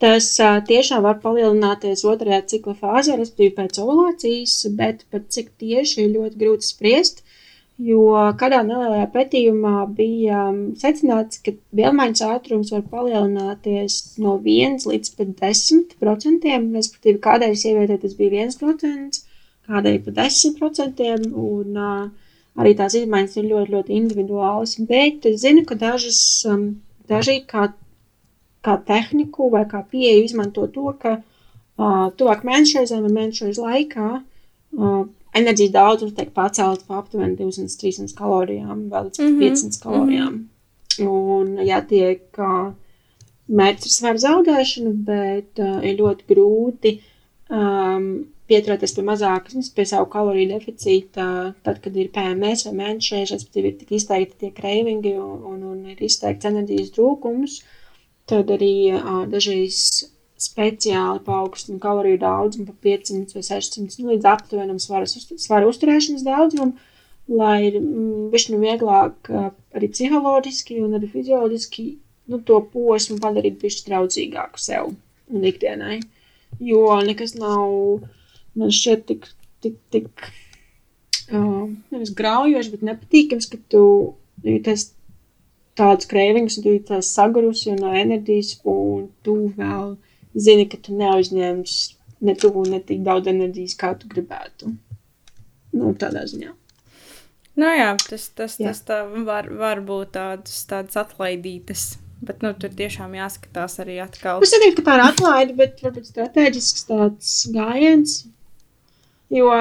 tas tiešām var palielināties otrajā cikla fāzē, respektīvi pēc ovulācijas, bet par cik tieši ir ļoti grūti spriest jo kādā nelielā pētījumā bija um, secināts, ka vielmaiņas ātrums var palielināties no 1 līdz pat 10 procentiem, respektīvi kādai sievietei tas bija 1 procents, kādai pat 10 procentiem, un uh, arī tās izmaiņas ir ļoti, ļoti individuālas, bet es zinu, ka dažas, um, daži kā, kā tehniku vai kā pieeju izmanto to, ka uh, tuvāk mēnešreizēm vai mēnešreiz laikā uh, enerģijas daudzums tiek pacelts pa aptuveni 200-300 kalorijām, vēl līdz mm -hmm. 500 kalorijām. Mm -hmm. Un, ja tiek uh, mērķis ir svara zaudēšana, bet uh, ir ļoti grūti um, pieturēties pie mazākas, pie savu kaloriju deficīta, tad, kad ir PMS vai mēnešreiz, respektīvi ir tik izteikti tie kreivingi un, un, un ir izteikts enerģijas trūkums, tad arī uh, dažreiz speciāli paaugstina kaloriju daudzumu pa 500 vai 600 nu, līdz aptuvenam svara, svara uzturēšanas daudzumam, lai ir mm, višķi vieglāk uh, arī psiholoģiski un arī fizioloģiski nu, to posmu padarīt pišķi draudzīgāku sev un ikdienai. Jo nekas nav, man šķiet, tik, tik, tik uh, nevis graujoši, bet nepatīkams, ka tu jūties tāds krēvings, un tu jūties sagurusi un no enerģijas, un tu vēl zini, ka tu neuzņems ne tuvu, ne tik daudz enerģijas, kā tu gribētu. Nu, tādā ziņā. Nu jā, tas, tas, jā. tas tā var, var būt tādas, tādas atlaidītas Bet nu, tur tiešām jāskatās arī atkal. Es saprotu, ka tā ir atlaide, bet varbūt strateģisks tāds gājiens. Jo,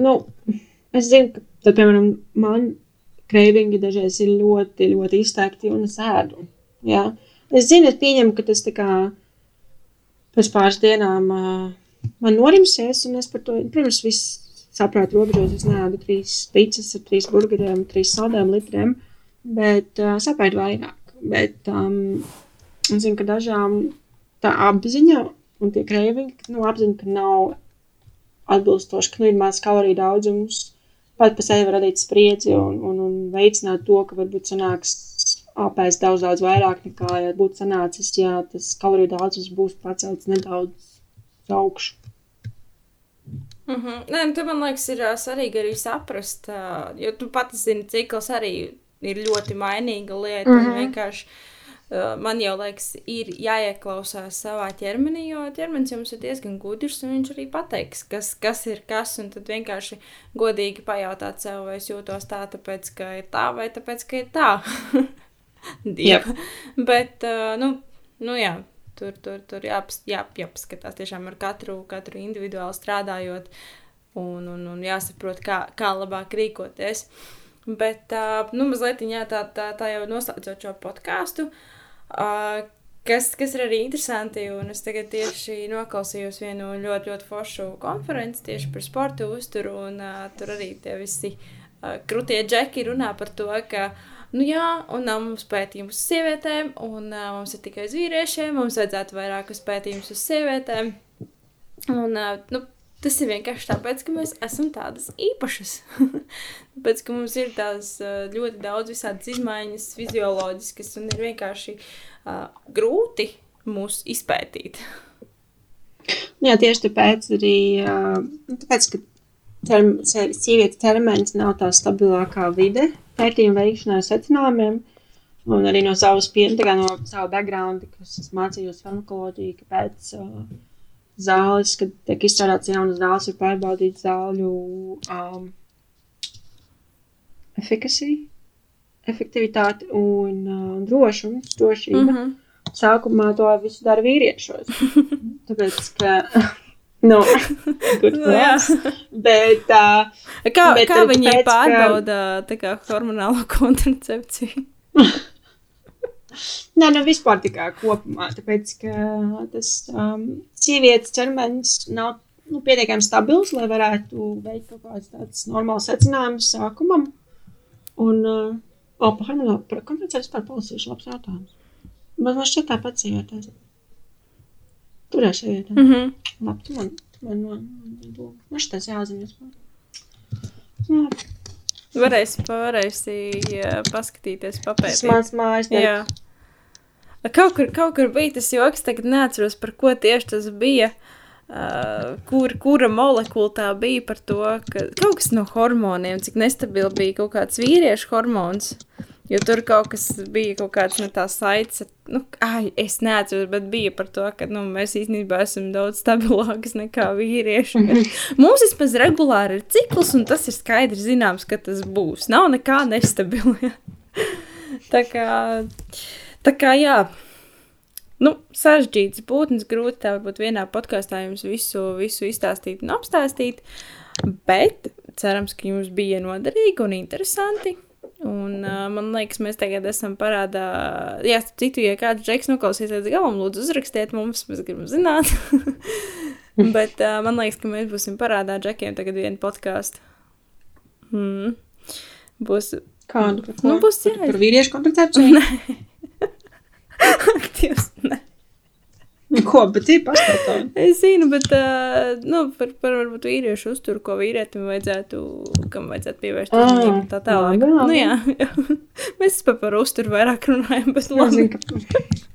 nu, es zinu, ka, tad, piemēram, man kreivingi dažreiz ir ļoti, ļoti izteikti un es ēdu. Jā. Es zinu, es pieņemu, ka tas tā kā pēc pāris dienām uh, man norimsies, un es par to, protams, viss saprātu robežos, es neēdu trīs pizzas ar trīs burgeriem, trīs saldēm litriem, bet uh, sapēdu vairāk. Bet um, es zinu, ka dažām tā apziņa un tie krēvingi, nu, apziņa, ka nav atbilstoši, ka nu, ir maz kaloriju daudzums, pat pa sevi radīt spriedzi un, un, un veicināt to, ka varbūt sanāks apēst daudz, daudz vairāk nekā, ja būtu sanācis, ja tas kaloriju daudzums būs pacelts nedaudz augšu. Mm -hmm. Nē, nu, tu man liekas, ir svarīgi arī saprast, uh, jo tu pati zini, cikls arī ir ļoti mainīga lieta. Mm -hmm. Vienkārši uh, man jau liekas, ir jāieklausās savā ķermenī, jo ķermenis jums ir diezgan gudrs un viņš arī pateiks, kas, kas ir kas. Un tad vienkārši godīgi pajautāt sev, vai es jūtos tā, tāpēc ka ir tā, vai tāpēc ka ir tā. yep. Bet, uh, nu, nu jā. Tur, tur, tur jāpas, jā, jāpaskatās tiešām ar katru, katru individuāli strādājot, un, un, un jāsaprot, kā, kā labāk rīkoties. Uh, Bet, uh, nu, mazliet jā, tā, tā, tā jau noslēdzot šo podkāstu. Uh, Kas, kas ir arī interesanti, un es tagad tieši noklausījos vienu ļoti, ļoti foršu konferenci tieši par sporta uzturu, un uh, tur arī tie visi uh, krūtie džeki runā par to, ka, nu jā, un nav mums pētījums uz sievietēm, un uh, mums ir tikai uz vīriešiem, mums vajadzētu vairāk uz pētījumus uz sievietēm. Un, uh, nu, Tas ir vienkārši tāpēc, ka mēs esam tādas īpašas. tāpēc, ka mums ir tās ļoti daudz visādas izmaiņas, fizioloģiskas, un ir vienkārši uh, grūti mūs izpētīt. Jā, tieši tāpēc arī, uh, tāpēc, ka term, sievietes ķermenis nav tā stabilākā vide pētījuma veikšanai secinājumiem, un arī no savas pieredzes, no sava backgrounda, kas es mācījos farmakoloģiju, kāpēc uh, zāles, kad tiek izstrādāts jaunas zāles, ir pārbaudīt zāļu um, efekasiju, efektivitāti un uh, drošums, drošība. Mm -hmm. Sākumā to visu dara vīriešos. Tāpēc, ka. Nu, nu, bet, uh, kā, bet, kā viņi pēc, pārbauda ka... kā, hormonālo kontracepciju? Nē, nu vispār tikai kopumā, tāpēc, ka tas um, sievietes ķermenis nav nu, pietiekami stabils, lai varētu veikt kaut kāds tāds normāls secinājums sākumam. Un, uh, o, par par konferencē vispār palasīšu labs jautājums. Man šķiet tāpat sievietēs. Turēs sievietē. Mm -hmm. Labi, tu man, tu man, man, man, man šitais jāzina vispār. Labi. Varēsi, varēsi ja, paskatīties, papētīt. Mans mājas. Jā. Kaut kur, kaut kur bija tas joks, tagad neatceros, par ko tieši tas bija. Uh, kur, kura molekula tā bija par to, ka kaut kas no hormoniem, cik nestabili bija kaut kāds vīriešu hormons. Jo tur kaut kas bija, kaut kāds no tā saites, nu, ai, es neatceros, bet bija par to, ka nu, mēs īstenībā esam daudz stabilākas nekā vīrieši. Mums vismaz regulāri ir cikls, un tas ir skaidrs zināms, ka tas būs. Nav nekā nestabila. tā kā. Tā kā jā, nu, sarežģīts būtnes, grūti tā varbūt vienā podkāstā jums visu, visu izstāstīt un apstāstīt, bet cerams, ka jums bija noderīgi un interesanti. Un, uh, man liekas, mēs tagad esam parādā. Jā, starp citu, ja kāds džeks noklausīsies līdz galam, lūdzu, uzrakstiet mums, mēs gribam zināt. Bet uh, man liekas, ka mēs būsim parādā džekiem tagad vienu podkāstu. Mm. Būs. Kādu? Nu, būs jā. par vīriešu kontracepciju? Dievs, ne. Ko, bet ir pastāvīgi. Es zinu, bet uh, nu, par, par varbūt vīriešu uzturu, ko vīrietim vajadzētu, kam vajadzētu pievērst Ā, uzmanību tā tālāk. labi, labi. Nu, jā, jā. mēs par, par uzturu vairāk runājam, bet Nu, labi.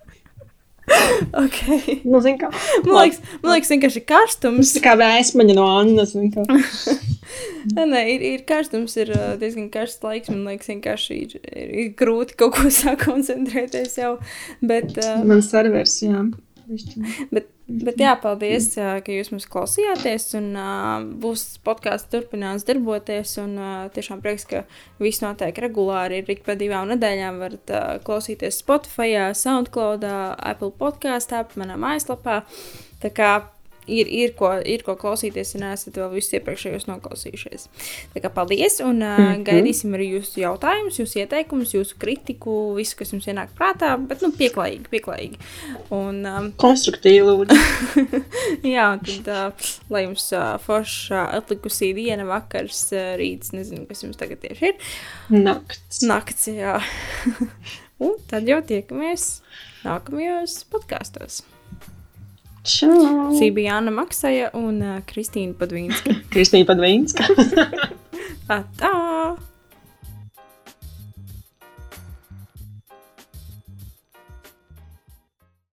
Okay. nu, zin, ka, Man liekas, man liekas vienkārši karstums. tā kā vēsmaņa no Annas. Nē, nē, ir, ir karstums, ir uh, diezgan karsts laiks. Man liekas, vienkārši ir, ir, ir grūti kaut ko sākt koncentrēties jau. Bet, uh, Man servers, jā. Bet, bet jā, paldies, ka jūs mums klausījāties. Un, uh, būs podkāsts turpinās darboties. Un, uh, tiešām prieks, ka viss notiek regulāri. Ir ik pa divām nedēļām varat uh, klausīties Spotify, SoundCloud, Apple podkāstā, manā mājaslapā. Tā kā ir, ir, ko, ir ko klausīties, ja neesat vēl visus iepriekšējos noklausījušies. Tā kā paldies, un uh, Mhm. gaidīsim arī jūsu jautājumus, jūsu ieteikumus, jūsu kritiku, visu, kas jums ienāk prātā, bet nu, pieklājīgi, pieklājīgi. Un, um, Konstruktīvi, lūdzu. Jā, un tad, uh, lai jums uh, forša atlikusī diena, vakars, uh, rīts, nezinu, kas jums tagad tieši ir. Nakts. Nakts, jā. un tad jau tiekamies nākamajos podkāstos. Čau! Šī bija Anna Maksaja un uh, Kristīna Padvīnska. Kristīna Padvīnska. Tā!